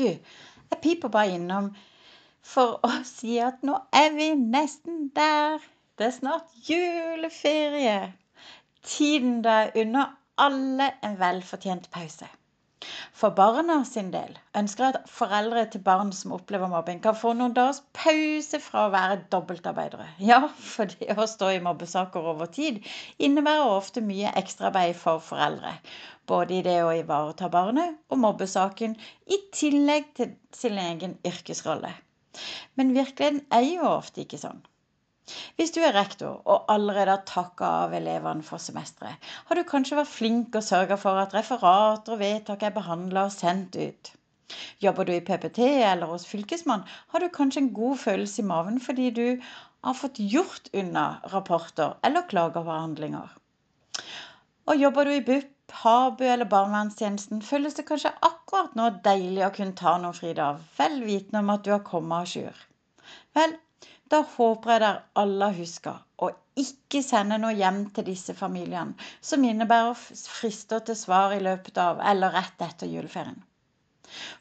Jeg piper bare innom for å si at nå er vi nesten der. Det er snart juleferie. Tiden da jeg unner alle en velfortjent pause. For barna sin del ønsker jeg at foreldre til barn som opplever mobbing, kan få noen dagers pause fra å være dobbeltarbeidere. Ja, for det å stå i mobbesaker over tid innebærer ofte mye ekstraarbeid for foreldre. Både i det å ivareta barnet og mobbesaken, i tillegg til sin egen yrkesrolle. Men virkeligheten er jo ofte ikke sånn. Hvis du er rektor og allerede har takka av elevene for semesteret, har du kanskje vært flink og sørga for at referater og vedtak er behandla og sendt ut. Jobber du i PPT eller hos Fylkesmann, har du kanskje en god følelse i maven fordi du har fått gjort unna rapporter eller klagebehandlinger. Og jobber du i BUP, Habu eller barnevernstjenesten, føles det kanskje akkurat nå deilig å kunne ta noen fridager, vel vitende om at du har kommet à jour. Vel, da håper jeg dere alle husker å ikke sende noe hjem til disse familiene som innebærer frister til svar i løpet av eller rett etter juleferien.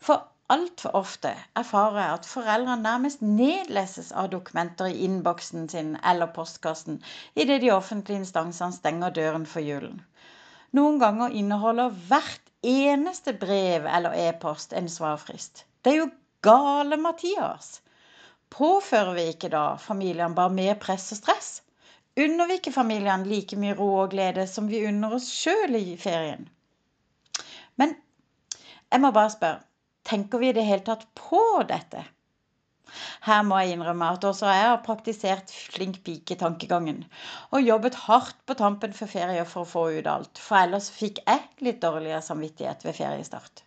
For altfor ofte erfarer jeg at foreldrene nærmest nedleses av dokumenter i innboksen sin eller postkassen idet de offentlige instansene stenger døren for julen. Noen ganger inneholder hvert eneste brev eller e-post en svarfrist. Det er jo gale Mathias! Påfører vi ikke da familiene bare mer press og stress? Unner vi ikke familiene like mye ro og glede som vi unner oss sjøl i ferien? Men jeg må bare spørre, tenker vi i det hele tatt på dette? Her må jeg innrømme at også jeg har praktisert flink pike-tankegangen. Og jobbet hardt på tampen for ferie for å få ut alt. For ellers fikk jeg litt dårligere samvittighet ved feriestart.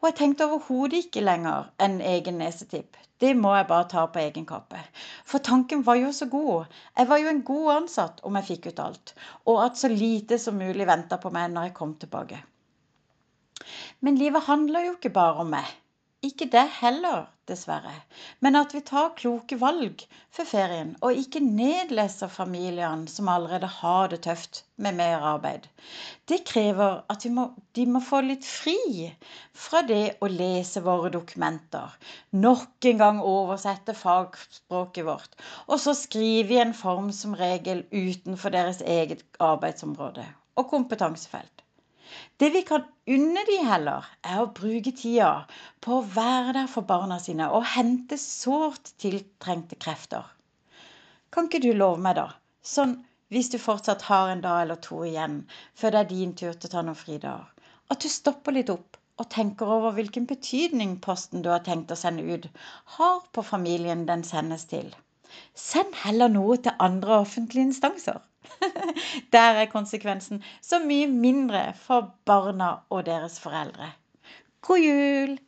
Og jeg tenkte overhodet ikke lenger enn egen nesetipp. Det må jeg bare ta på egen kappe. For tanken var jo så god. Jeg var jo en god ansatt om jeg fikk ut alt. Og at så lite som mulig venta på meg når jeg kom tilbake. Men livet handler jo ikke bare om meg. Ikke det heller, dessverre. Men at vi tar kloke valg for ferien, og ikke nedleser familiene som allerede har det tøft med mer arbeid. Det krever at må, de må få litt fri fra det å lese våre dokumenter. Nok en gang oversette fagspråket vårt, og så skrive i en form som regel utenfor deres eget arbeidsområde og kompetansefelt. Det vi kan unne de heller, er å bruke tida på å være der for barna sine og hente sårt tiltrengte krefter. Kan ikke du love meg, da, sånn hvis du fortsatt har en dag eller to igjen før det er din tur til å ta noen fridager, at du stopper litt opp og tenker over hvilken betydning posten du har tenkt å sende ut, har på familien den sendes til. Send heller noe til andre offentlige instanser. Der er konsekvensen så mye mindre for barna og deres foreldre. God jul!